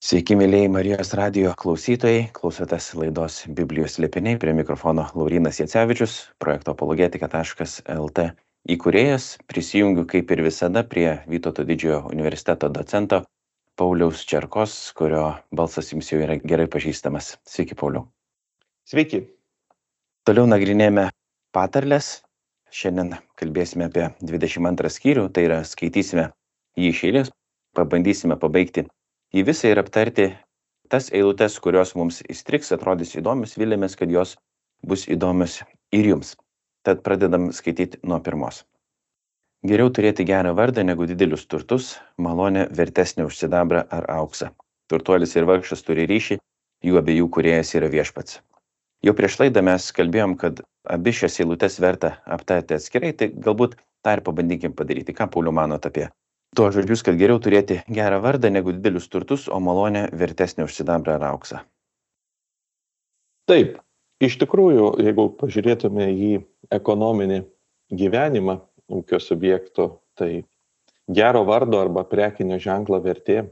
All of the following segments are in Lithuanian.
Sveiki, mėlyjei Marijos radio klausytojai, klausotės laidos Biblijos liepiniai, prie mikrofono Laurinas Jacevičius, projekto apologetika.lt įkūrėjas, prisijungiu kaip ir visada prie Vytauto didžiojo universiteto docento Pauliaus Čerkos, kurio balsas jums jau yra gerai pažįstamas. Sveiki, Pauliau. Sveiki. Toliau nagrinėjame patarlės. Šiandien kalbėsime apie 22 skyrių, tai yra skaitysime jį iš eilės, pabandysime pabaigti į visą ir aptarti tas eilutes, kurios mums įstriks, atrodys įdomios, vilėmės, kad jos bus įdomios ir jums. Tad pradedam skaityti nuo pirmos. Geriau turėti gerą vardą negu didelius turtus, malonė vertesnė už sidabrą ar auksą. Turtuolis ir vargšas turi ryšį, jų abiejų kuriejas yra viešpats. Jau prieš laidą mes kalbėjom, kad abi šias eilutes verta aptarti atskirai, tai galbūt tą ir pabandykim padaryti. Ką Pauliu manot apie tuos žodžius, kad geriau turėti gerą vardą negu didelius turtus, o malonė vertesnė už sidabrą ar auksą. Taip, iš tikrųjų, jeigu pažiūrėtume į ekonominį gyvenimą ūkio subjektų, tai gero vardo arba prekinio ženklo vertė,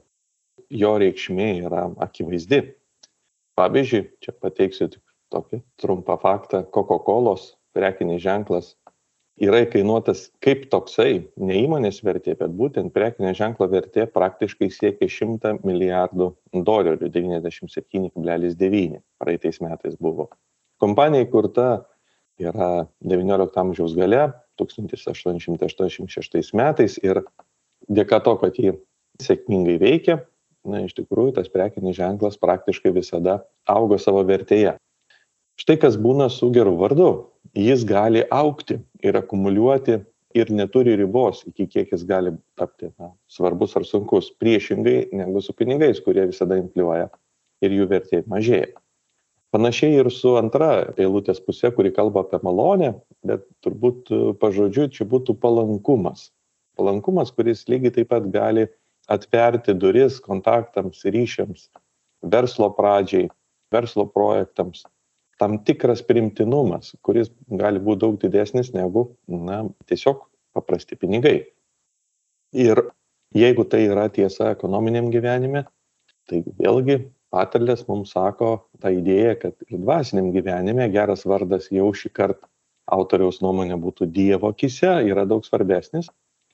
jo reikšmė yra akivaizdi. Pavyzdžiui, čia pateiksiu tik tokį trumpą faktą, Coca-Cola prekinis ženklas yra įkainuotas kaip toksai, ne įmonės vertė, bet būtent prekinio ženklo vertė praktiškai siekia 100 milijardų dolerių, 97,9 praeitais metais buvo. Kompanija įkurta yra XIX amžiaus gale, 1886 metais ir dėka to, kad ji sėkmingai veikia, na, iš tikrųjų tas prekinis ženklas praktiškai visada augo savo vertėje. Štai kas būna su geru vardu jis gali aukti ir akumuliuoti ir neturi ribos, iki kiek jis gali tapti na, svarbus ar sunkus, priešingai negu su pinigais, kurie visada infliuoja ir jų vertė mažėja. Panašiai ir su antra eilutės pusė, kuri kalba apie malonę, bet turbūt pažodžiui čia būtų palankumas. Palankumas, kuris lygiai taip pat gali atverti duris kontaktams, ryšiams, verslo pradžiai, verslo projektams, tam tikras priimtinumas, kuris gali būti daug didesnis negu, na, tiesiog paprasti pinigai. Ir jeigu tai yra tiesa ekonominiam gyvenime, tai vėlgi patarlės mums sako tą idėją, kad ir dvasiniam gyvenime geras vardas jau šį kartą autoriaus nuomonė būtų Dievo akise, yra daug svarbesnis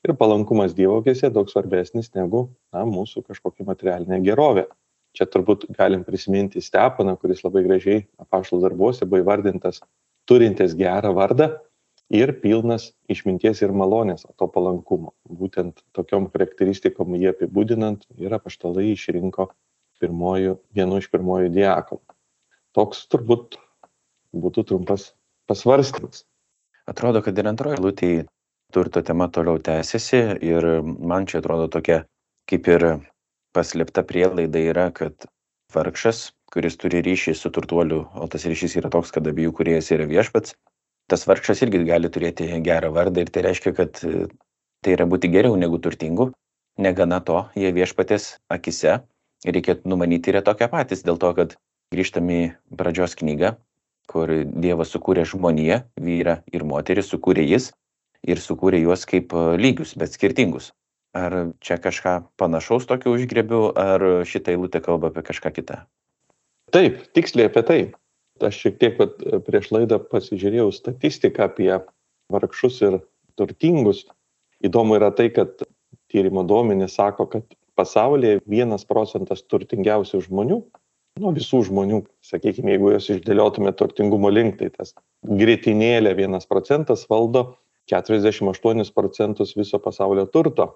ir palankumas Dievo akise daug svarbesnis negu na, mūsų kažkokia materialinė gerovė čia turbūt galim prisiminti Stepaną, kuris labai gražiai apaštalų darbuose buvo įvardintas turintis gerą vardą ir pilnas išminties ir malonės, to palankumo. Būtent tokiom charakteristikom jie apibūdinant ir apaštalai išrinko pirmojų, vienu iš pirmojų diakonų. Toks turbūt būtų trumpas pasvarstymas. Atrodo, kad ir antroji lūtė turto tema toliau tęsiasi ir man čia atrodo tokia kaip ir paslėpta prielaida yra, kad vargšas, kuris turi ryšį su turtuoliu, o tas ryšys yra toks, kad abiejų kuriejas yra viešpats, tas vargšas irgi gali turėti gerą vardą ir tai reiškia, kad e, tai yra būti geriau negu turtingų. Negana to, jie viešpatės akise reikėtų numanyti yra tokie patys, dėl to, kad grįžtam į pradžios knygą, kur Dievas sukūrė žmoniją, vyrą ir moterį, sukūrė jis ir sukūrė juos kaip e, lygius, bet skirtingus. Ar čia kažką panašaus tokio užgriebiu, ar šitą eilutę kalba apie kažką kitą? Taip, tiksliai apie tai. Aš šiek tiek prieš laidą pasižiūrėjau statistiką apie vargšus ir turtingus. Įdomu yra tai, kad tyrimo duomenys sako, kad pasaulyje vienas procentas turtingiausių žmonių, nuo visų žmonių, sakykime, jeigu juos išdėliotume turtingumo link, tai tas gritinėlė vienas procentas valdo 48 procentus viso pasaulio turto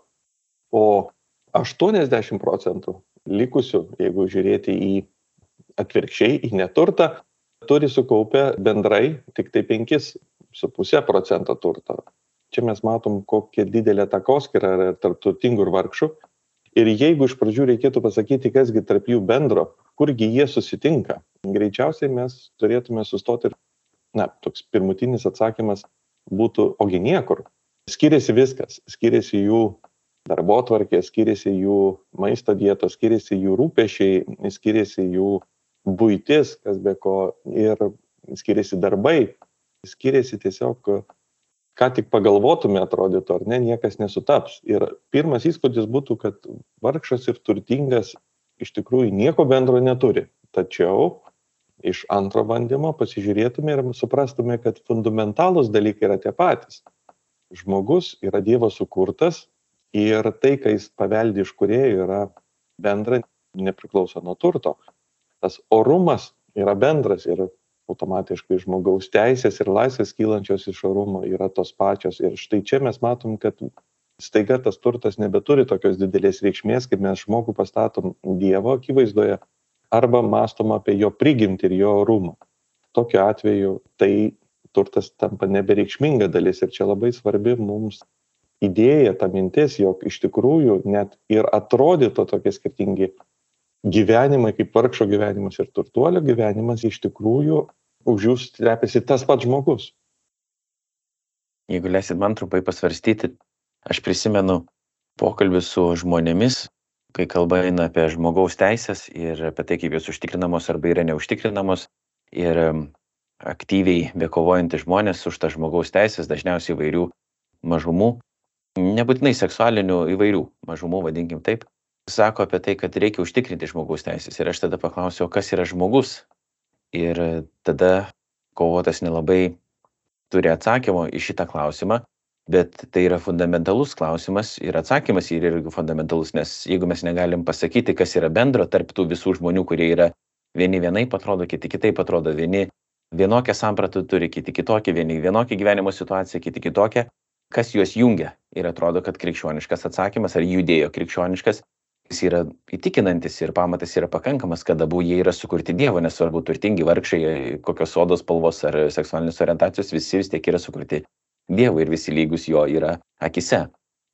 o aštuoniasdešim procentų likusių jeigu žiūrėti į atvirkščiai į neturtą turi sukaupę bendrai tiktai penkis su puse procento turto. Čia mes matom kokia didelė takoskyra yra tarp turtingų ir vargšų. Ir jeigu iš pradžių reikėtų pasakyti kas gi tarp jų bendro kurgi jie susitinka greičiausiai mes turėtume sustoti ir na toks pirmutinis atsakymas būtų ogi niekur. Skiriasi viskas skiriasi jų darbotvarkė skiriasi jų maisto dietos skiriasi jų rūpesčiai skiriasi jų buitis kas be ko ir skiriasi darbai skiriasi tiesiog ką tik pagalvotume atrodytų ar ne niekas nesutaps ir pirmas įspūdis būtų kad vargšas ir turtingas iš tikrųjų nieko bendro neturi. Tačiau iš antro bandymo pasižiūrėtume ir suprastume, kad fundamentalūs dalykai yra tie patys. Žmogus yra Dievo sukurtas ir tai, ką jis paveldi iš kuriejų, yra bendra, nepriklauso nuo turto. Tas orumas yra bendras ir automatiškai žmogaus teisės ir laisvės kylančios iš orumo yra tos pačios. Ir štai čia mes matom, kad staiga tas turtas nebeturi tokios didelės reikšmės, kaip mes žmogų pastatom Dievo akivaizdoje arba mastom apie jo prigimtį ir jo orumą. Tokiu atveju tai turtas tampa nebereikšminga dalis ir čia labai svarbi mums idėja, ta mintis, jog iš tikrųjų net ir atrodytų tokie skirtingi gyvenimai, kaip vargšo gyvenimas ir turtuolio gyvenimas, iš tikrųjų už jų slepiasi tas pats žmogus. Jeigu leisit man trumpai pasvarstyti, aš prisimenu pokalbį su žmonėmis, kai kalba eina apie žmogaus teisės ir apie tai, kaip jos užtikrinamos arba yra neužtikrinamos. Ir aktyviai bekovojantys žmonės už tą žmogaus teisės, dažniausiai įvairių mažumų, nebūtinai seksualinių įvairių mažumų, vadinkim taip, sako apie tai, kad reikia užtikrinti žmogaus teisės. Ir aš tada paklausiau, kas yra žmogus ir tada kovotojas nelabai turi atsakymo į šitą klausimą, bet tai yra fundamentalus klausimas ir atsakymas yra irgi fundamentalus, nes jeigu mes negalim pasakyti, kas yra bendro tarp tų visų žmonių, kurie yra vieni vienaip atrodo, kiti kitaip atrodo, vieni vienokią sampratą turi, kiti kitokią, vieni vienokią gyvenimo situaciją, kiti kitokią, kas juos jungia. Ir atrodo, kad krikščioniškas atsakymas ar judėjo krikščioniškas jis yra įtikinantis ir pamatas yra pakankamas, kad abu jie yra sukurti Dievo, nesvarbu turtingi, vargšai, kokios odos spalvos ar seksualinės orientacijos, visi vis tiek yra sukurti Dievo ir visi lygus jo yra akise.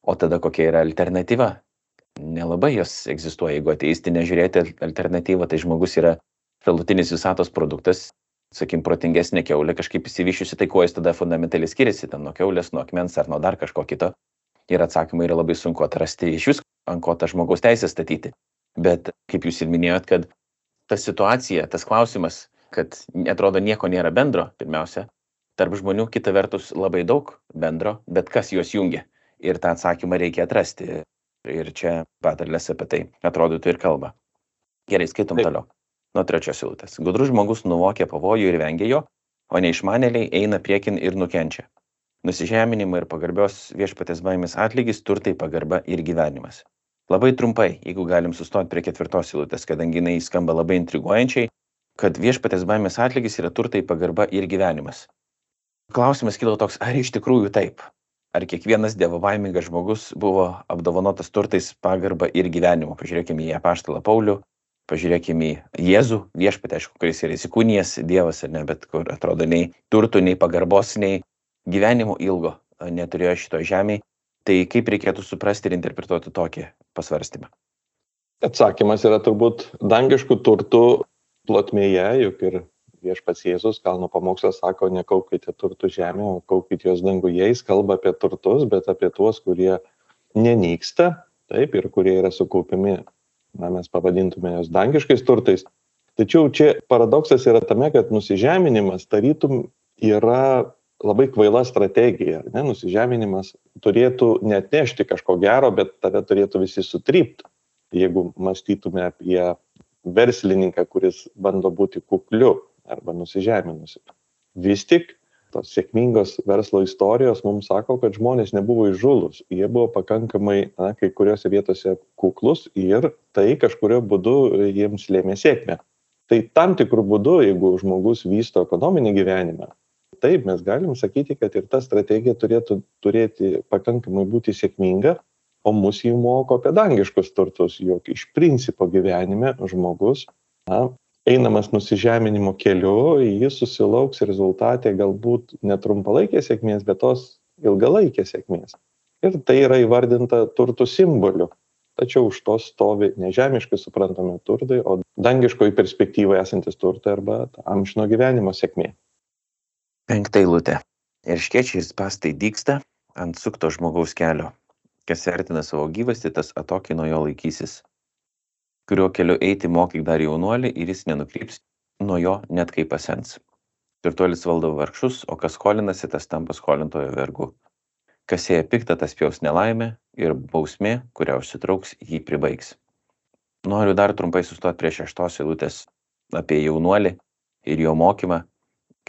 O tada kokia yra alternatyva? Nelabai jos egzistuoja. Jeigu ateistinė žiūrėti alternatyvą, tai žmogus yra šalutinis visatos produktas, sakim, protingesnė keulė kažkaip įsivyšiusi, tai kuo jis tada fundamentaliai skiriasi, ten nuo keulės, nuo akmens ar nuo dar kažko kito. Ir atsakymai yra labai sunku atrasti iš vis, ant ko tą žmogaus teisę statyti. Bet kaip jūs ir minėjot, kad ta situacija, tas klausimas, kad atrodo nieko nėra bendro, pirmiausia, tarp žmonių kita vertus labai daug bendro, bet kas juos jungia. Ir tą atsakymą reikia atrasti. Ir čia patarlės apie tai atrodytų ir kalba. Gerai, skaitom Taip. toliau. Nuo trečios eilutės. Gudrus žmogus nuvokia pavojų ir vengia jo, o neišmanėliai eina priekin ir nukenčia. Nusižeminimo ir pagarbios viešpatės baimės atlygis turtai pagarba ir gyvenimas labai trumpai jeigu galim sustot prie ketvirtos eilutės kadangi jinai skamba labai intriguojančiai kad viešpaties baimės atlygis yra turtai pagarba ir gyvenimas klausimas kilo toks ar iš tikrųjų taip ar kiekvienas dievobaimingas žmogus buvo apdovanotas turtais pagarba ir gyvenimu pažiūrėkim į apaštalą paulių pažiūrėkim į jėzų viešpatį. Aišku kuris yra įsikūnijęs dievas ar ne bet kur atrodo nei turtų nei pagarbos nei gyvenimo ilgo neturėjo šitoj žemėj. Tai kaip reikėtų suprasti ir interpretuoti tokį pasvarstymą? Atsakymas yra turbūt dangiškų turtų plotmėje, juk ir viešpats Jėzus kalno pamokslas sako, nekaupkite turtų žemė, o kaupkite jos danguje, jis kalba apie turtus, bet apie tuos, kurie nenyksta, taip, ir kurie yra sukaupiami, na, mes pavadintume jos dangiškais turtais. Tačiau čia paradoksas yra tame, kad nusižeminimas tarytum yra labai kvaila strategija, ne, nusižeminimas turėtų netnešti kažko gero, bet tave turėtų visi sutrypti. Jeigu mąstytume apie verslininką, kuris bando būti kukliu arba nusižeminusi. Vis tik tos sėkmingos verslo istorijos mums sako, kad žmonės nebuvo įžulus, jie buvo pakankamai, na, kai kuriuose vietose kuklus ir tai kažkurio būdu jiems lėmė sėkmę. Tai tam tikrų būdų, jeigu žmogus vysto ekonominį gyvenimą, taip mes galim sakyti kad ir ta strategija turėtų turėti pakankamai būti sėkminga o mus ji moko apie dangiškus turtus jog iš principo gyvenime žmogus na eidamas nusižeminimo keliu jis susilauks rezultate galbūt ne trumpalaikės sėkmės bet tos ilgalaikės sėkmės. Ir tai yra įvardinta turtų simboliu. Tačiau už to stovi nežemiškai suprantami turtai o dangiškoj perspektyvoj esantys turtai arba amžino gyvenimo sėkmė. Penkta eilutė. Erškėčiai ir spąstai dygsta ant sukto žmogaus kelio. Kas vertina savo gyvastį tas atokiai nuo jo laikysis kuriuo keliu eiti mokyk dar jaunuolį ir jis nenukryps nuo jo net kai pasens turtuolis valdo vargšus o kas skolinasi tas tampa skolintojo vergu kas sėja pikta tas pjaus nelaimę ir bausmė kurią užsitrauks jį pribaigs Noriu dar trumpai sustoti prie šeštos eilutės apie jaunuolį ir jo mokymą,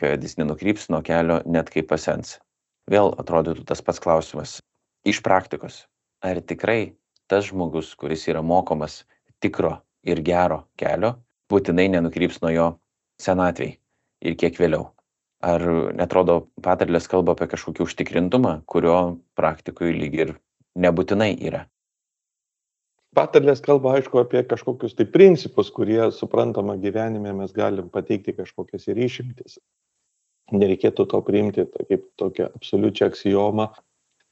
kad jis nenukryps nuo kelio net kaip pasens. Vėl atrodytų tas pats klausimas. Iš praktikos, ar tikrai tas žmogus, kuris yra mokomas tikro ir gero kelio, būtinai nenukryps nuo jo senatvėj ir kiek vėliau? Ar netrodo patarlės kalba apie kažkokį užtikrintumą, kurio praktikui lyg ir nebūtinai yra? patarlės kalba aišku apie kažkokius tai principus kurie suprantama gyvenime mes galim pateikti kažkokias ir išimtis nereikėtų to priimti kaip tokią absoliučią aksiomą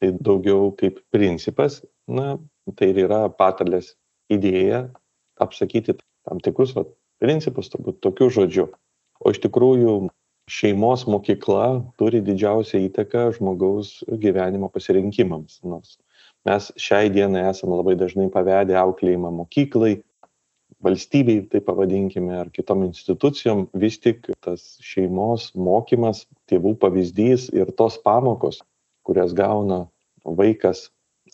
tai daugiau kaip principas na tai ir yra patarlės idėja apsakyti tam tikrus vat principus turbūt tokiu žodžiu. O iš tikrųjų šeimos mokykla turi didžiausią įtaką žmogaus gyvenimo pasirinkimams nors mes šiai dienai esam labai dažnai pavedę auklėjimą mokyklai valstybei taip pavadinkime ar kitom institucijom vis tik tas šeimos mokymas tėvų pavyzdys ir tos pamokos kurias gauna vaikas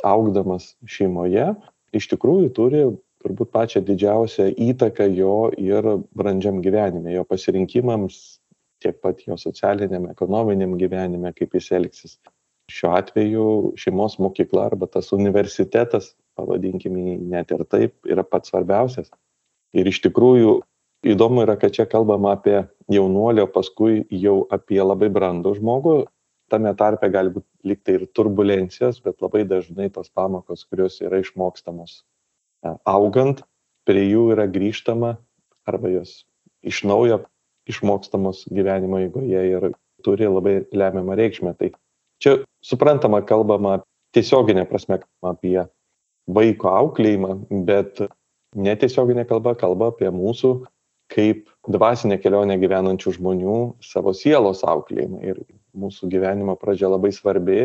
augdamas šeimoje iš tikrųjų turi turbūt pačią didžiausią įtaką jo ir brandžiam gyvenime jo pasirinkimams tiek pat jo socialiniam ekonominiam gyvenime kaip jis elgsis. Šiuo atveju šeimos mokykla arba tas universitetas pavadinkim jį net ir taip yra pats svarbiausias. Ir iš tikrųjų įdomu yra kad čia kalbama apie jaunuolį o paskui jau apie labai brandų žmogų tame tarpe gali būt lyg tai ir turbulencijos bet labai dažnai tos pamokos kurios yra išmokstamos e, augant prie jų yra grįžtama arba jos iš naujo išmokstamos gyvenimo eigoje ir turi labai lemiamą reikšmę. Tai čia suprantama kalbama tiesiogine prasme apie vaiko auklėjimą bet netiesioginė kalba kalba apie mūsų kaip dvasinę kelionę gyvenančių žmonių savo sielos auklėjimą. Ir mūsų gyvenimo pradžia labai svarbi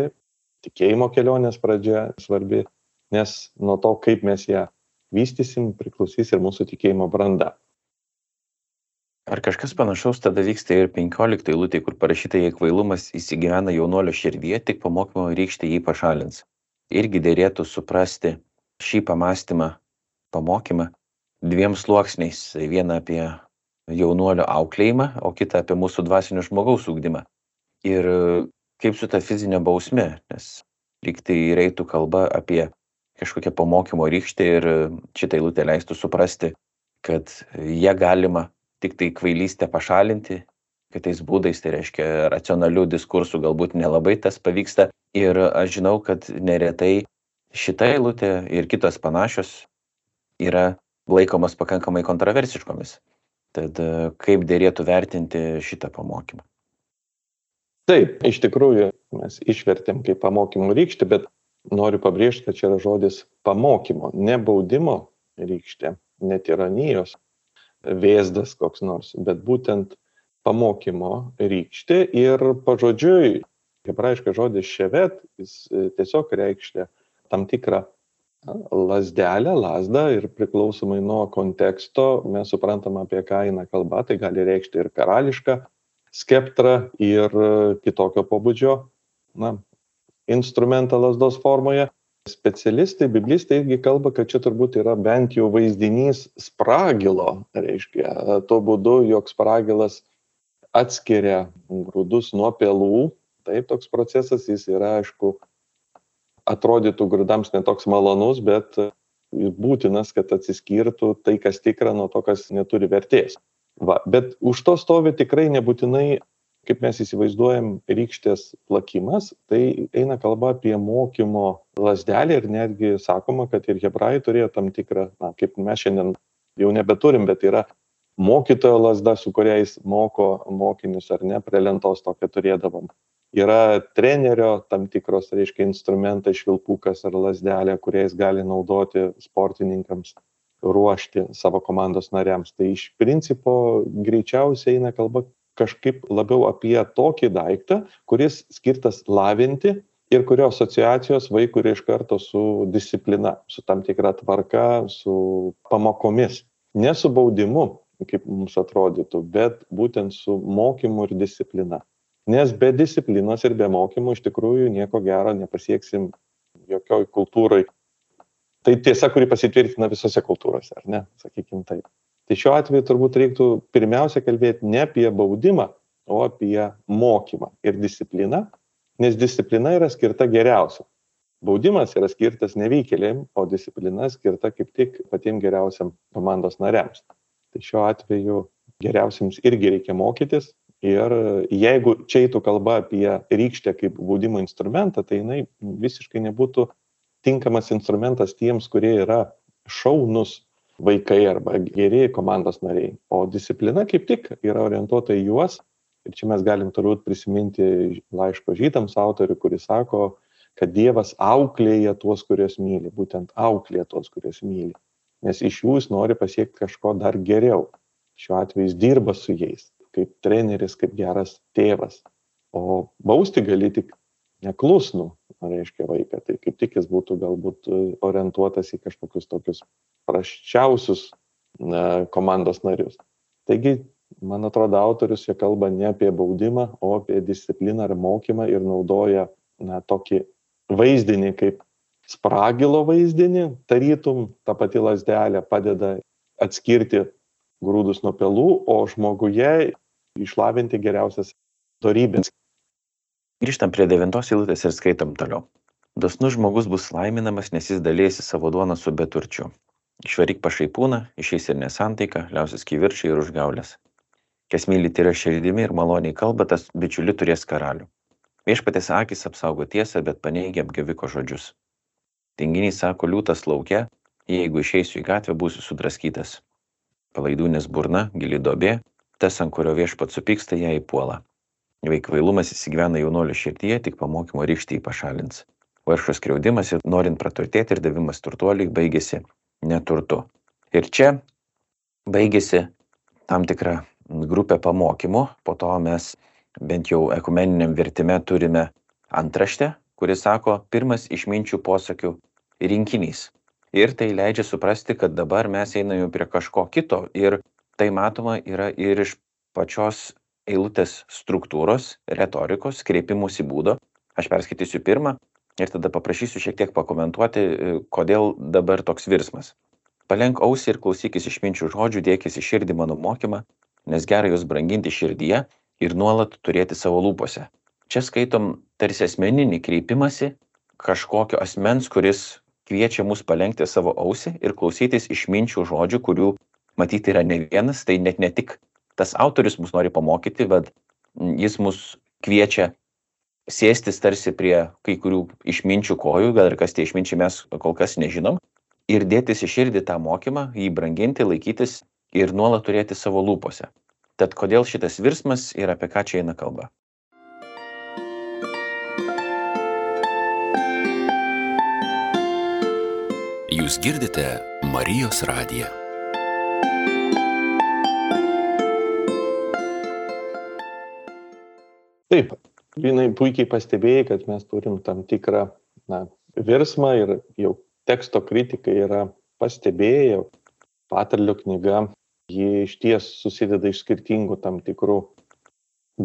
tikėjimo kelionės pradžia svarbi nes nuo to kaip mes ją vystysim priklausys ir mūsų tikėjimo branda Ar kažkas panašaus tada vyksta ir 15 eilutė, kur parašyta, jei kvailumas įsigyvena jaunuolio širdyje, tik pamokymo rykštė jį pašalins. Irgi dėrėtų suprasti šį pamastymą, pamokymą dviem sluoksniais. Vieną apie jaunuolio auklėjimą, o kitą apie mūsų dvasinio žmogaus ūkdymą. Ir kaip su ta fizinė bausme, nes lyg tai reitų kalba apie kažkokią pamokymo rykštę ir šitą eilutę leistų suprasti, kad ją galima tiktai kvailystę pašalinti kitais būdais, tai reiškia racionalių diskursų galbūt nelabai tas pavyksta. Ir aš žinau, kad neretai šita eilutė ir kitos panašios yra laikomas pakankamai kontroversiškomis. Tad kaip dėrėtų vertinti šitą pamokymą? Taip, iš tikrųjų mes išvertėm kaip pamokymo rykštė, bet noriu pabrėžti, kad čia yra žodis pamokymo, ne baudimo rykštė, ne tiranijos vėzdas koks nors, bet būtent pamokymo rykštė. Ir pažodžiui, hebrajiškas žodis ševet, jis e, tiesiog reikštia tam tikrą lasdelę, lasdą ir priklausomai nuo konteksto mes suprantam apie ką eina kalba, tai gali reikšti ir karališką skeptrą ir kitokio pobūdžio na, instrumentą lasdos formoje. Specialistai biblistai irgi kalba kad čia turbūt yra bent jau vaizdinys spragilo reiškia tuo būdu jog spragilas atskiria grūdus nuo pelų. Taip toks procesas jis yra aišku atrodytų grūdams ne toks malonus bet būtinas kad atsiskirtų tai kas tikra nuo to kas neturi vertės va bet už to stovi tikrai nebūtinai kaip mes įsivaizduojam rykštės plakimas tai eina kalba apie mokymo lazdelę ir netgi sakoma kad ir hebrajai turėjo tam tikrą na kaip mes šiandien jau nebeturim bet yra mokytojo lazda su kuria jis moko mokinius ar ne prie lentos tokią turėdavom yra trenerio tam tikros reiškia instrumentai švilpukas ar lazdelė kurią jis gali naudoti sportininkams ruošti savo komandos nariams. Tai iš principo greičiausiai eina kalba kažkaip labiau apie tokį daiktą kuris skirtas lavinti ir kurio asociacijos vaikui yra iš karto su disciplina su tam tikra tvarka su pamokomis. Ne su baudimu kaip mums atrodytų bet būtent su mokymu ir disciplina. Nes be disciplinos ir be mokymų iš tikrųjų nieko gero nepasieksim jokioj kultūroj tai tiesa, kuri pasitvirtina visose kultūrose, ar ne, sakykime taip. Tai šiuo atveju turbūt reiktų pirmiausia kalbėti ne apie baudimą, o apie mokymą ir discipliną, nes disciplina yra skirta geriausiam. Baudimas yra skirtas nevykėlėm, o disciplina skirta kaip tik patiems geriausiam komandos nariams. Tai šiuo atveju geriausiams irgi reikia mokytis ir jeigu čia eitų kalba apie rykštę kaip baudimo instrumentą, tai jinai visiškai nebūtų tinkamas instrumentas tiems, kurie yra šaunus vaikai arba geri komandos nariai. O disciplina kaip tik yra orientuota į juos. Ir čia mes galim turbūt prisiminti laiško žydams autorių, kuris sako, kad Dievas auklėja tuos, kuriuos myli. Būtent auklėja tuos, kuriuos myli. Nes iš jų jis nori pasiekti kažko dar geriau. Šiuo atveju jis dirba su jais, kaip treneris, kaip geras tėvas. O bausti gali tik neklusnų, reiškia vaiką. Tai kaip tik jis būtų galbūt orientuotas į kažkokius tokius prasčiausius na, komandos narius. Taigi, man atrodo, autorius čia kalba ne apie baudimą, o apie discipliną ar mokymą ir naudoja na, tokį vaizdinį kaip spragilo vaizdinį, tarytum ta pati lasdelė padeda atskirti grūdus nuo pelų, o žmoguje išlavinti geriausias dorybės. Grįžtam prie devintos eilutės ir skaitom toliau. Dosnus žmogus bus laiminamas, nes jis dalėsi savo duoną su beturčiu. Išvaryk pašaipūną, išeis ir nesantaika, liausias kivirčiai ir užgaulės. Kas myli tyra širdimi ir maloniai kalba, tas bičiuli turės karalių. Viešpatės akis apsaugo tiesą, bet paneigia apgaviko žodžius. Tinginys sako liūtas laukia, jeigu išeisiu į gatvę, būsiu sudraskytas. Palaidūnės burna, gili dobė, tas, ant kurio viešpat supyksta, ją įpuola. Veikvailumas įsigyvena jaunolio širdyje, tik pamokymo rykštį pašalins. Varšo skriaudimas ir norint praturtėti ir davimas turtuoliui baigėsi neturtu. Ir čia baigėsi tam tikra grupė pamokymų, po to mes bent jau ekumeniniam vertime turime antraštę, kuris sako pirmas išminčių posakių rinkinys. Ir tai leidžia suprasti, kad dabar mes einame prie kažko kito ir tai matoma yra ir iš pačios eilutės struktūros, retorikos, kreipimosi būdo. Aš perskaitysiu pirmą ir tada paprašysiu šiek tiek pakomentuoti, e, kodėl dabar toks virsmas. Palenk ausį ir klausykis išminčių žodžių, dėkis į širdį mano mokymą, nes gerai jūs branginti širdyje ir nuolat turėti savo lūpose. Čia skaitom tarsi asmeninį kreipimąsi kažkokio asmens, kuris kviečia mus palengti savo ausį ir klausytis išminčių žodžių, kurių matyti yra ne vienas, tai net ne tik tas autorius mus nori pamokyti, bet jis mus kviečia sėstis tarsi prie kai kurių išminčių kojų, gal ir kas tie išminčiai mes kol kas nežinom, ir dėtis į širdį tą mokymą, jį branginti, laikytis ir nuolat turėti savo lūpose. Tad kodėl šitas virsmas ir apie ką čia eina kalba? Jūs girdite Marijos radiją. Taip, Linai puikiai pastebėjai, kad mes turim tam tikrą na, virsmą ir jau teksto kritikai yra pastebėję, patarlio knyga, ji iš ties susideda iš skirtingų tam tikrų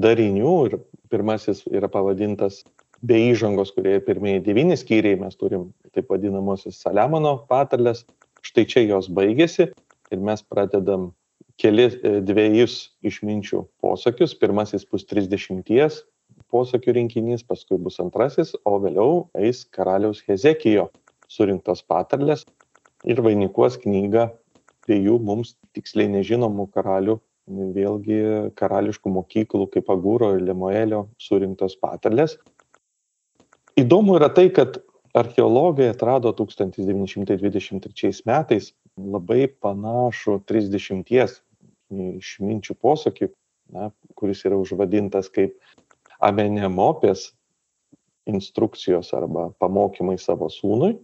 darinių ir pirmasis yra pavadintas be įžangos, kurie pirmieji devyni skyriai, mes turim taip vadinamosios Saliamono patarlės, štai čia jos baigėsi ir mes pradedam keli e, dviejus išminčių posakius. Pirmasis bus 30 posakių rinkinys, paskui bus antrasis, o vėliau eis karaliaus Hezekijo surinktos patarlės ir vainikuos knygą dviejų mums tiksliai nežinomų karalių, vėlgi karališkų mokyklų kaip Agūro ir Lemoelio surinktos patarlės. Įdomu yra tai, kad archeologai atrado 1923 metais labai panašų 30 išminčių posakį, na, kuris yra užvadintas kaip amenemopės instrukcijos arba pamokymai savo sūnui,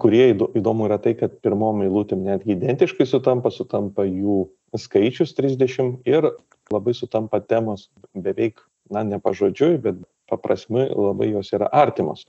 kurie įdomu yra tai, kad pirmom eilutėm netgi identiškai sutampa, sutampa jų skaičius 30 ir labai sutampa temos beveik, na, ne pažodžiui, bet paprasmi labai jos yra artimos.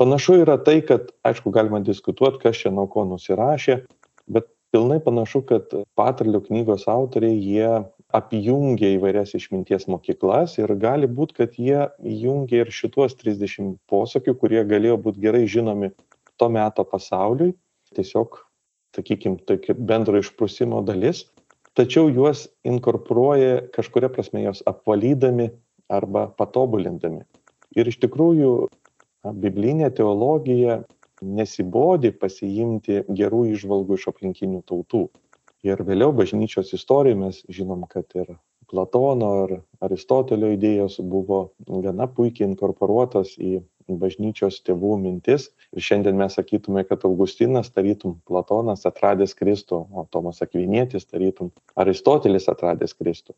Panašu yra tai, kad, aišku, galima diskutuoti, kas čia nuo ko nusirašė, bet pilnai panašu kad patarlių knygos autoriai jie apjungia įvairias išminties mokyklas ir gali būt kad jie jungia ir šituos trisdešim posakių kurie galėjo būt gerai žinomi to meto pasauliui tiesiog, sakykime, tokia bendro išprusimo dalis, tačiau juos inkorporuoja kažkuria prasme jos apvalydami arba patobulindami. Ir iš tikrųjų biblinė teologija nesibodi pasiimti gerų išvalgų iš aplinkinių tautų. Ir vėliau bažnyčios istorijoje mes žinom, kad ir Platono ar Aristotelio idėjos buvo gana puikiai inkorporuotos į bažnyčios tėvų mintis. Ir šiandien mes sakytume, kad Augustinas tarytum Platonas atradęs Kristų, o Tomas Akvinietis tarytum Aristotelis atradęs Kristų.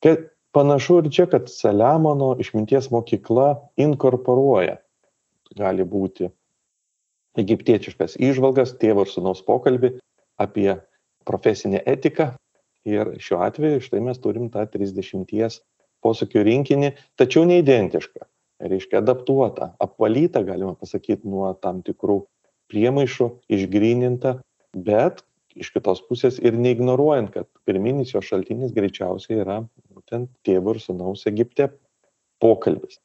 Kad panašu ir čia, kad Saliamono išminties mokykla inkorporuoja, gali būti egiptiečiškas įžvalgas, tėvo ir sunaus pokalbį apie profesinę etiką, ir šiuo atveju štai mes turim tą trisdešimties posakių rinkinį tačiau neidentišką reiškia adaptuotą apvalytą galima pasakyt nuo tam tikrų priemaišų išgrynintą bet iš kitos pusės ir neignoruojant kad pirminis jo šaltinis greičiausiai yra būtent tėvo ir sūnaus egipte pokalbis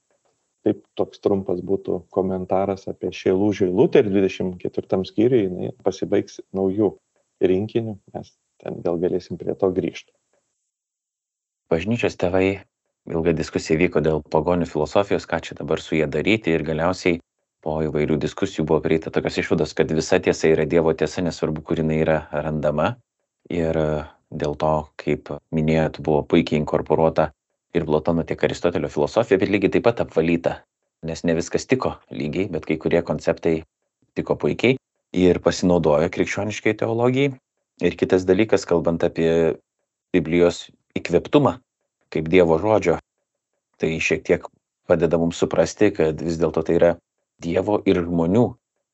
taip toks trumpas būtų komentaras apie šeilų eilutę ir dvidešim ketvirtam skyriuj jinai pasibaigs nauju rinkiniu mes ten vėl galėsim prie to grįžti. Bažnyčios tėvai ilga diskusija vyko dėl pagonių filosofijos, ką čia dabar su jie daryti ir galiausiai po įvairių diskusijų buvo prieita tokios išvados, kad visa tiesa yra Dievo tiesa, nesvarbu, kur jinai yra randama. Ir dėl to, kaip minėjot, buvo puikiai inkorporuota ir Platono tiek Aristotelio filosofija, bet lygiai taip pat apvalyta, nes ne viskas tiko lygiai, bet kai kurie konceptai tiko puikiai ir pasinaudojo krikščioniškai teologijai. Ir kitas dalykas kalbant apie biblijos įkvėptumą kaip dievo žodžio tai šiek tiek padeda mums suprasti kad vis dėlto tai yra dievo ir žmonių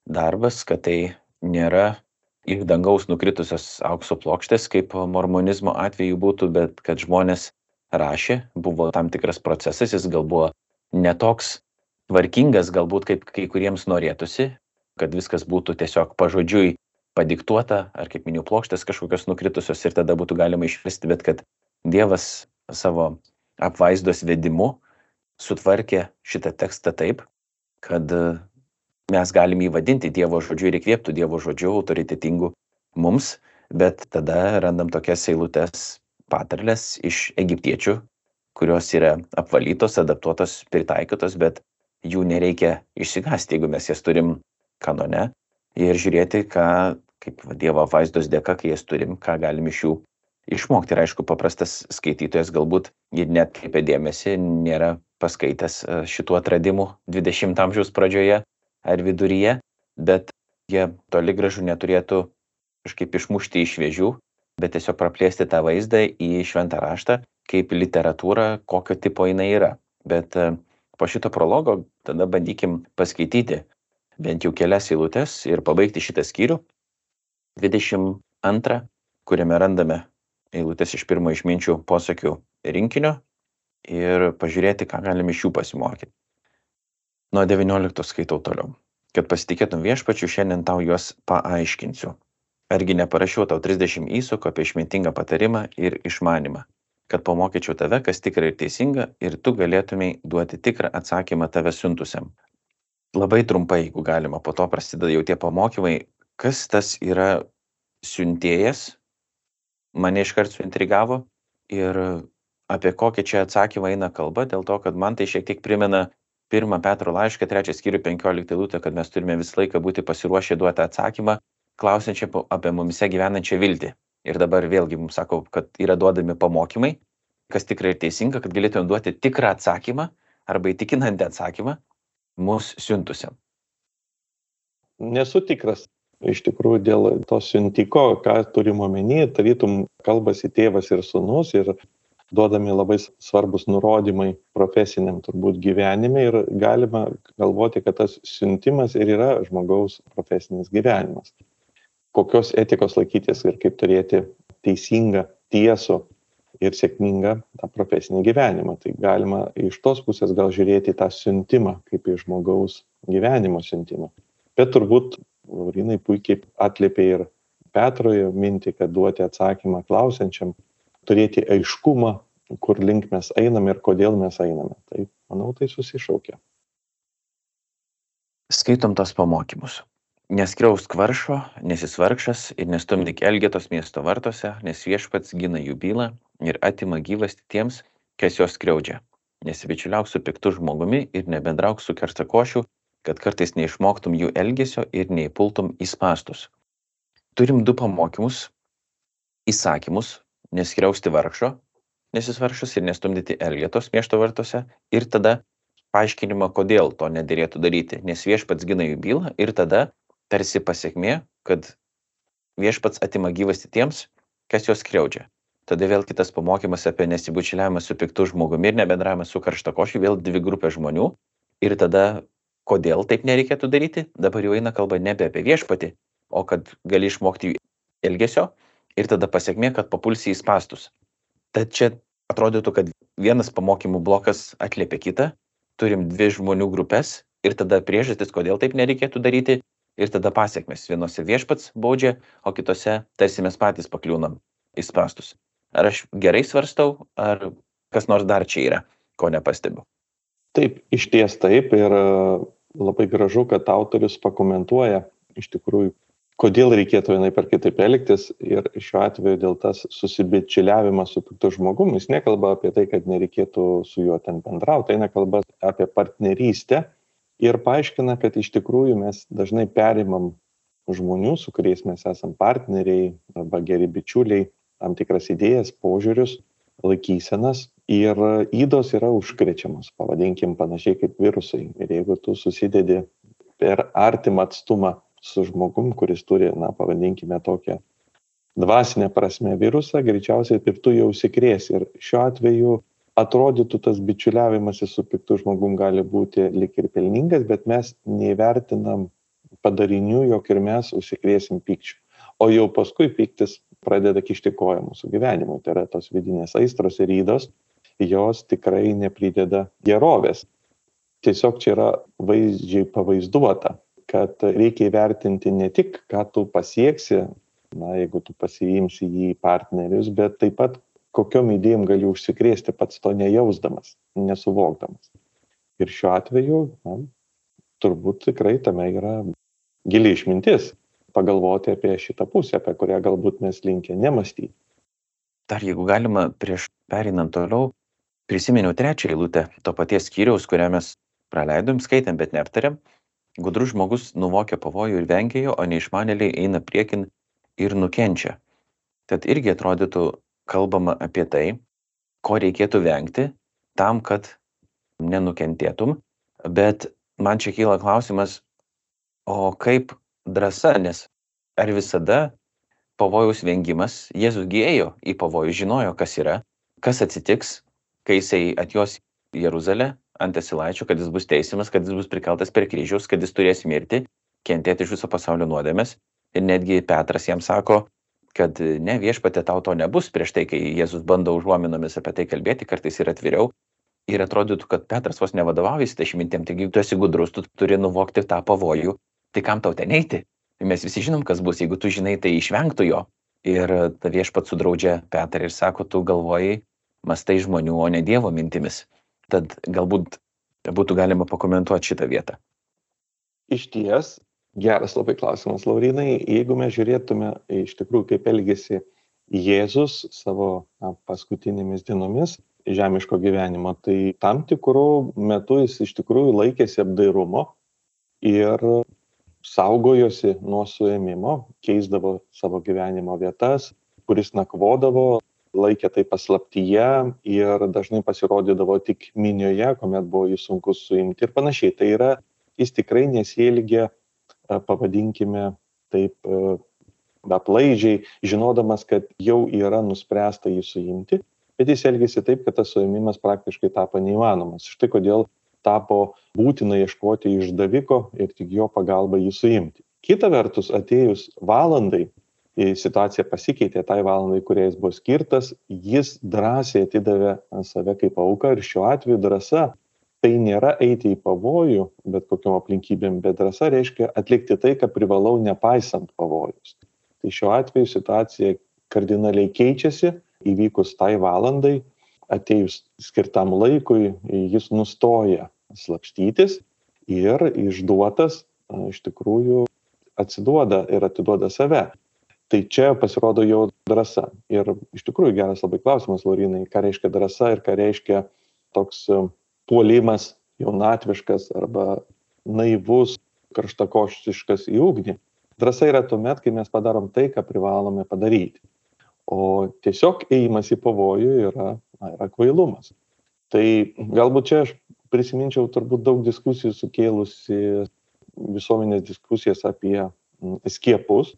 darbas kad tai nėra iš dangaus nukritusios aukso plokštės kaip mormonizmo atveju būtų bet kad žmonės rašė buvo tam tikras procesas jis gal buvo ne toks tvarkingas galbūt kaip kai kuriems norėtųsi kad viskas būtų tiesiog pažodžiui padiktuota ar kaip minėjau plokštės kažkokios nukritusios ir tada būtų galima išvesti, bet kad Dievas savo apvaizdos vedimu sutvarkė šitą tekstą taip, kad mes galime įvadinti Dievo žodžiu ir įkvėptų Dievo žodžiu autoritetingų mums, bet tada randam tokias eilutes patarlės iš egiptiečių, kurios yra apvalytos, adaptuotos, pritaikytos, bet jų nereikia išsigasti, jeigu mes jas turim kanone, ir žiūrėti, ką, kaip Dievo vaizdos dėka, kai jas turim, ką galim iš jų išmokti. Ir aišku, paprastas skaitytojas galbūt ir net kaip dėmesį nėra paskaitęs e, šitų atradimų 20 amžiaus pradžioje ar viduryje, bet jie toli gražu neturėtų kažkaip išmušti iš vėžių, bet tiesiog praplėsti tą vaizdą į šventą raštą kaip literatūrą, kokio tipo jinai yra. Bet e, po šito prologo tada bandykim paskaityti bent jau kelias eilutes ir pabaigti šitą skyrių, 22, kuriame randame eilutes iš pirmo išminčių posakių rinkinio ir pažiūrėti, ką galime iš jų pasimokyti. Nuo 19 skaitau toliau. Kad pasitikėtum viešpačiu, šiandien tau juos paaiškinsiu. Argi neparašiau tau 30 įsukų apie išmintingą patarimą ir išmanimą, kad pamokyčiau tave, kas tikra ir teisinga, ir tu galėtumai duoti tikrą atsakymą tave siuntusiam. Labai trumpai jeigu galima po to prasideda jau tie pamokymai. Kas tas yra siuntėjas? Mane iškart suintrigavo ir apie kokį čia atsakymą eina kalba dėl to kad man tai šiek tiek primena pirmą petro laišką trečią skyrių penkioliktą eilutę kad mes turime visą laiką būti pasiruošę duoti atsakymą klausiančią apie mumyse gyvenančią viltį ir dabar vėlgi mums sako kad yra duodami pamokymai kas tikra ir teisinga kad galėtumėm duoti tikrą atsakymą arba įtikinantį atsakymą mus siuntusiam? Nesu tikras iš tikrųjų dėl to siuntiko, ką turim omeny, tarytum kalbasi tėvas ir sunus ir duodami labai svarbus nurodymai profesiniam turbūt gyvenime ir galima galvoti, kad tas siuntimas ir yra žmogaus profesinis gyvenimas. Kokios etikos laikytis ir kaip turėti teisingą tiesų ir sėkmingą tą profesinį gyvenimą. Tai galima iš tos pusės gal žiūrėti tą siuntimą kaip į žmogaus gyvenimo siuntimą. Bet turbūt Laurinai puikiai atlėpė ir Petroje mintį, kad duoti atsakymą klausiančiam, turėti aiškumą, kur link mes einame ir kodėl mes einame. Tai manau, tai susišaukia. Skaitom tos pamokymus. Neskriausk varšo, nesisvarkšas ir nestumdyk elgetos miesto vartuose, nes viešpats gina jų bylą ir atima gyvasti tiems, kas juos skriaudžia. Nesibičiuliauk su piktu žmogumi ir nebendrauk su kersakošiu, kad kartais neišmoktum jų elgesio ir neįpultum į spastus. Turim du pamokymus - įsakymus - neskriausti vargšo, nesisvaršas ir nestumdyti elgetos miesto vartuose ir tada paaiškinimą, kodėl to nedėrėtų daryti, nes viešpats gina jų bylą ir tada tarsi pasiekmė, kad viešpats atima gyvasti tiems, kas juos skriaudžia. Tada vėl kitas pamokymas apie nesibučialiavimą su piktu žmogumi ir nebendravimą su karštakošiu, vėl dvi grupės žmonių. Ir tada, kodėl taip nereikėtų daryti, dabar jau eina kalba nebe apie viešpatį, o kad gali išmokti elgesio ir tada pasiekmė, kad papulsi į spastus. Tad čia atrodytų, kad vienas pamokymų blokas atliepia kitą, turim dvi žmonių grupės ir tada priežastis, kodėl taip nereikėtų daryti ir tada pasiekmes. Vienose viešpats baudžia, o kitose tarsi mes patys pakliūnam į spastus. Ar aš gerai svarstau, ar kas nors dar čia yra, ko nepastebiu. Taip, iš ties taip ir e, labai gražu, kad autorius pakomentuoja iš tikrųjų, kodėl reikėtų vienai per kitaip elgtis ir šiuo atveju dėl tas susibičiuliavimas su piktu žmogumi, jis nekalba apie tai, kad nereikėtų su juo ten bendrauti, eina kalba apie partnerystę ir paaiškina, kad iš tikrųjų mes dažnai perimam žmonių, su kuriais mes esam partneriai arba geri bičiuliai, tam tikras idėjas, požiūrius, laikysenas ir įdos yra užkrečiamos, pavadinkim panašiai kaip virusai. Ir jeigu tu susidedi per artimą atstumą su žmogum, kuris turi, na, pavadinkime tokią dvasinę prasme virusą, greičiausiai ir tu jau užsikrėsi. Ir šiuo atveju atrodytų tas bičiuliavimasis su piktu žmogum gali būti lik ir pelningas, bet mes neįvertinam padarinių, jog ir mes užsikrėsim pykčių. O jau paskui piktis pradeda kišti koją mūsų gyvenimui. Tai yra tos vidinės aistros ir įdos, jos tikrai neprideda gerovės. Tiesiog čia yra vaizdžiai pavaizduota, kad reikia įvertinti ne tik, ką tu pasieksi, na, jeigu tu pasiimsi jį į partnerius, bet taip pat kokiom idėjom gali užsikrėsti pats to nejausdamas, nesuvokdamas. Ir šiuo atveju, na, turbūt tikrai tame yra gili išmintis pagalvoti apie šitą pusę, apie kurią galbūt mes linkę nemastyti. Dar jeigu galima, prieš perinant toliau, prisiminiau trečią eilutę to paties skyriaus, kurią mes praleidom, skaitėm, bet neaptarėm. Gudrus žmogus nuvokia pavojų ir vengia jo, o neišmanėliai eina priekin ir nukenčia. Tad irgi atrodytų kalbama apie tai, ko reikėtų vengti tam, kad nenukentėtum. Bet man čia kyla klausimas, o kaip drąsa, nes ar visada pavojaus vengimas, Jėzus gėjo į pavojų, žinojo, kas yra, kas atsitiks, kai jisai atjos į Jeruzalę, ant esilaičio, kad jis bus teisiamas, kad jis bus prikeltas per kryžius, kad jis turės mirti, kentėti iš viso pasaulio nuodėmės. Ir netgi Petras jam sako, kad ne viešpatė tau to nebus prieš tai, kai Jėzus bando užuominomis apie tai kalbėti, kartais ir atviriau. Ir atrodytų, kad Petras vos nevadovaujasi tą išmintėm, taigi tu esi gudrus, tu turi nuvokti tą pavojų, tai kam tau ten eiti? Mes visi žinom, kas bus, jeigu tu žinai, tai išvengtų jo. Ir ta viešpat sudraudžia Petrą ir sako, tu galvojai, mastai žmonių, o ne Dievo mintimis. Tad galbūt būtų galima pakomentuoti šitą vietą. Iš ties, geras labai klausimas, Laurinai. Jeigu mes žiūrėtume iš tikrųjų, kaip elgesi Jėzus savo na, paskutinėmis dienomis žemiško gyvenimo, tai tam tikrų metų jis iš tikrųjų laikėsi apdairumo ir saugojosi nuo suėmimo, keisdavo savo gyvenimo vietas, kuris nakvodavo laikė tai paslaptyje ir dažnai pasirodydavo tik minioje, kuomet buvo jį sunku suimti ir panašiai. Tai yra, jis tikrai nesielgė, pavadinkime taip, e, aplaidžiai, žinodamas, kad jau yra nuspręsta jį suimti, bet jis elgėsi taip, kad tas suėmimas praktiškai tapo neįmanomas. Štai kodėl tapo būtina ieškoti išdaviko ir tik jo pagalba jį suimti. Kita vertus, atėjus valandai, situacija pasikeitė tai valandai, kuriai jis buvo skirtas, jis drąsiai atidavė save kaip auką ir šiuo atveju drąsa tai nėra eiti į pavojų, bet kokiam aplinkybėm, bet drąsa reiškia atlikti tai, ką privalau nepaisant pavojus. Tai šiuo atveju situacija kardinaliai keičiasi, įvykus tai valandai, atėjus skirtam laikui, jis nustoja slapstytis ir išduotas iš tikrųjų atsiduoda ir atiduoda save. Tai čia pasirodo jo drąsa. Ir iš tikrųjų geras labai klausimas, Lorinai, ką reiškia drąsa ir ką reiškia toks puolimas jaunatviškas arba naivus, karštakoštiškas į ugnį. Drąsa yra tuomet, kai mes padarom tai, ką privalome padaryti. O tiesiog ėjimas į pavojų yra, na, yra kvailumas. Tai galbūt čia aš prisiminčiau turbūt daug diskusijų sukėlusi visuomenės diskusijas apie skiepus.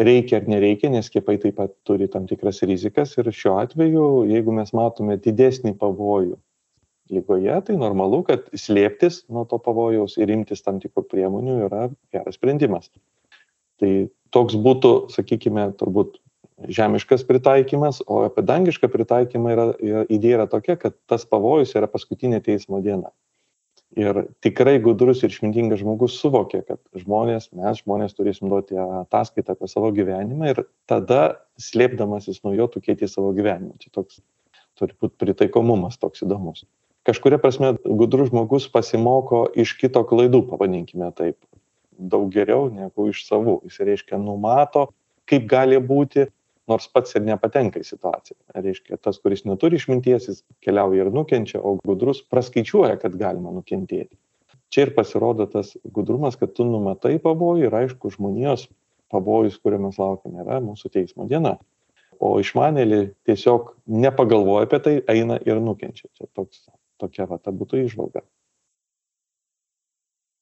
Reikia ar nereikia, nes skiepai taip pat turi tam tikras rizikas ir šiuo atveju, jeigu mes matome didesnį pavojų lygoje, tai normalu, kad slėptis nuo to pavojaus ir imtis tam tikrų priemonių yra geras sprendimas. Tai toks būtų, sakykime, turbūt žemiškas pritaikymas, o apie dangišką pritaikymą yra, yra, idėja yra tokia, kad tas pavojus yra paskutinė teismo diena. Ir tikrai gudrus ir išmintingas žmogus suvokė, kad žmonės, mes žmonės turėsim duoti ataskaitą apie savo gyvenimą ir tada slėpdamasis nuo jo tukėti savo gyvenimą. Čia toks turi būti pritaikomumas toks įdomus. Kažkuria prasme, gudrus žmogus pasimoko iš kito klaidų, pavadinkime taip, daug geriau negu iš savų. Jis reiškia numato, kaip gali būti, nors pats ir nepatenka į situaciją. Reiškia, tas, kuris neturi išminties, jis keliauja ir nukenčia, o gudrus praskaičiuoja, kad galima nukentėti. Čia ir pasirodo tas gudrumas, kad tu numatai pavojų ir aišku, žmonijos pavojus, kurio mes laukiame, yra mūsų teismo diena. O išmanėlį tiesiog nepagalvoja apie tai, eina ir nukenčia. Čia toks, tokia va, ta būtų išvalga.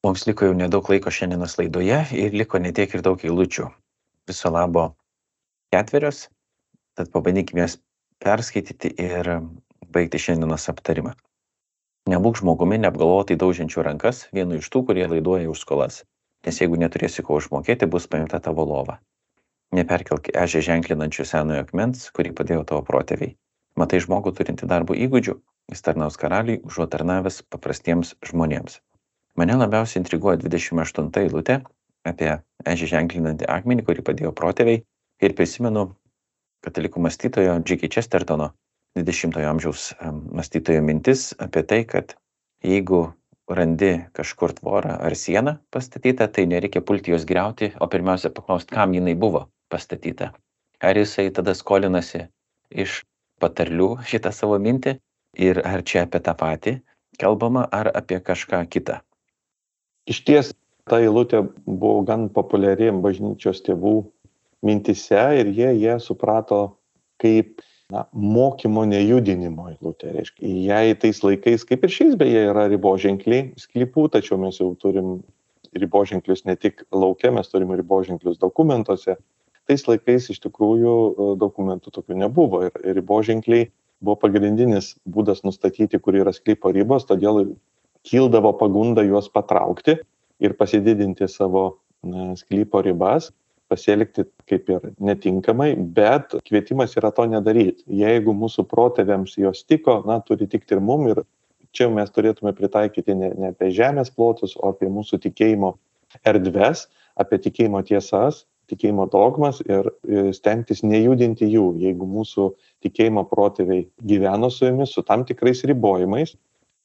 Mums liko jau nedaug laiko šiandienos laidoje ir liko netiek ir daug eilučių. Viso labo ketverios, tad pabandykime jas perskaityti ir baigti šiandienos aptarimą. Nebūk žmogumi neapgalvotai daužiančių rankas, vienu iš tų, kurie laiduoja už skolas, nes jeigu neturėsi ko užmokėti, bus paimta tavo lova. Neperkelk ežę ženklinančių senojo akmens, kurį padėjo tavo protėviai. Matai žmogų turinti darbo įgūdžių, jis tarnaus karaliui, užuot tarnavęs paprastiems žmonėms. Mane labiausiai intriguoja 28 eilutė apie ežį ženklinantį akmenį, kurį padėjo protėviai ir prisimenu katalikų mąstytojo Džiki Chestertono 20-ojo amžiaus mąstytojo mintis apie tai, kad jeigu randi kažkur tvorą ar sieną pastatytą, tai nereikia pulti jos greuti, o pirmiausia paklausti, kam jinai buvo pastatyta. Ar jisai tada skolinasi iš patarlių šitą savo mintį ir ar čia apie tą patį kalbama, ar apie kažką kitą. Iš ties ta eilutė buvo gan populiari bažnyčios tėvų mintise ir jie ją suprato kaip na, mokymo nejudinimo eilutė. Reiškia, jei tais laikais, kaip ir šiais beje, yra riboženkliai sklypų, tačiau mes jau turim riboženklius ne tik laukia, mes turim riboženklius dokumentuose. Tais laikais iš tikrųjų e, dokumentų tokių nebuvo ir riboženkliai buvo pagrindinis būdas nustatyti, kur yra sklypo ribos, todėl kildavo pagunda juos patraukti ir pasididinti savo sklypo ribas, pasielgti kaip ir netinkamai, bet kvietimas yra to nedaryti. Jeigu mūsų protėviams jos tiko, na, turi tikti ir mum ir čia mes turėtume pritaikyti ne, ne apie žemės plotus, o apie mūsų tikėjimo erdves, apie tikėjimo tiesas, tikėjimo dogmas ir stengtis nejudinti jų. Jeigu mūsų tikėjimo protėviai gyveno su jomis, su tam tikrais ribojimais,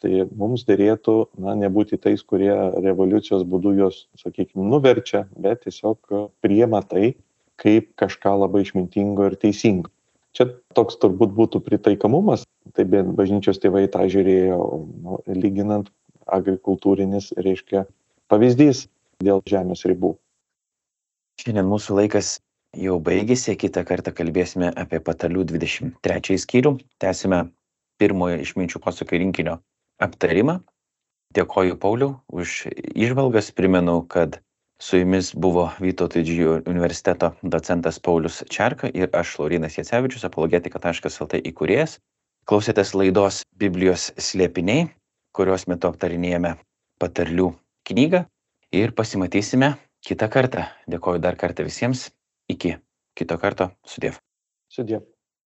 tai mums dėrėtų na nebūti tais kurie revoliucijos būdu juos sakykim nuverčia bet tiesiog priima tai kaip kažką labai išmintingo ir teisingo. Čia toks turbūt būtų pritaikomumas. Taip bent bažnyčios tėvai tą žiūrėjo nu, lyginant agrikultūrinis reiškia pavyzdys dėl žemės ribų Šiandien mūsų laikas jau baigėsi, kitą kartą kalbėsime apie patalių 23 skyrių. Tęsime pirmojo išminčių posūkio rinkinio aptarimą. Dėkoju Pauliau už išvalgas. Primenu, kad su jumis buvo Vytauto didžiojo universiteto docentas Paulius Čerka ir aš Laurinas Jacevičius, apologetika.lt įkūrėjas. Klausėtės laidos Biblijos slėpiniai, kurios metu aptarinėjame patarlių knygą ir pasimatysime kitą kartą. Dėkoju dar kartą visiems. Iki kito karto. Sudėv. Sudėv.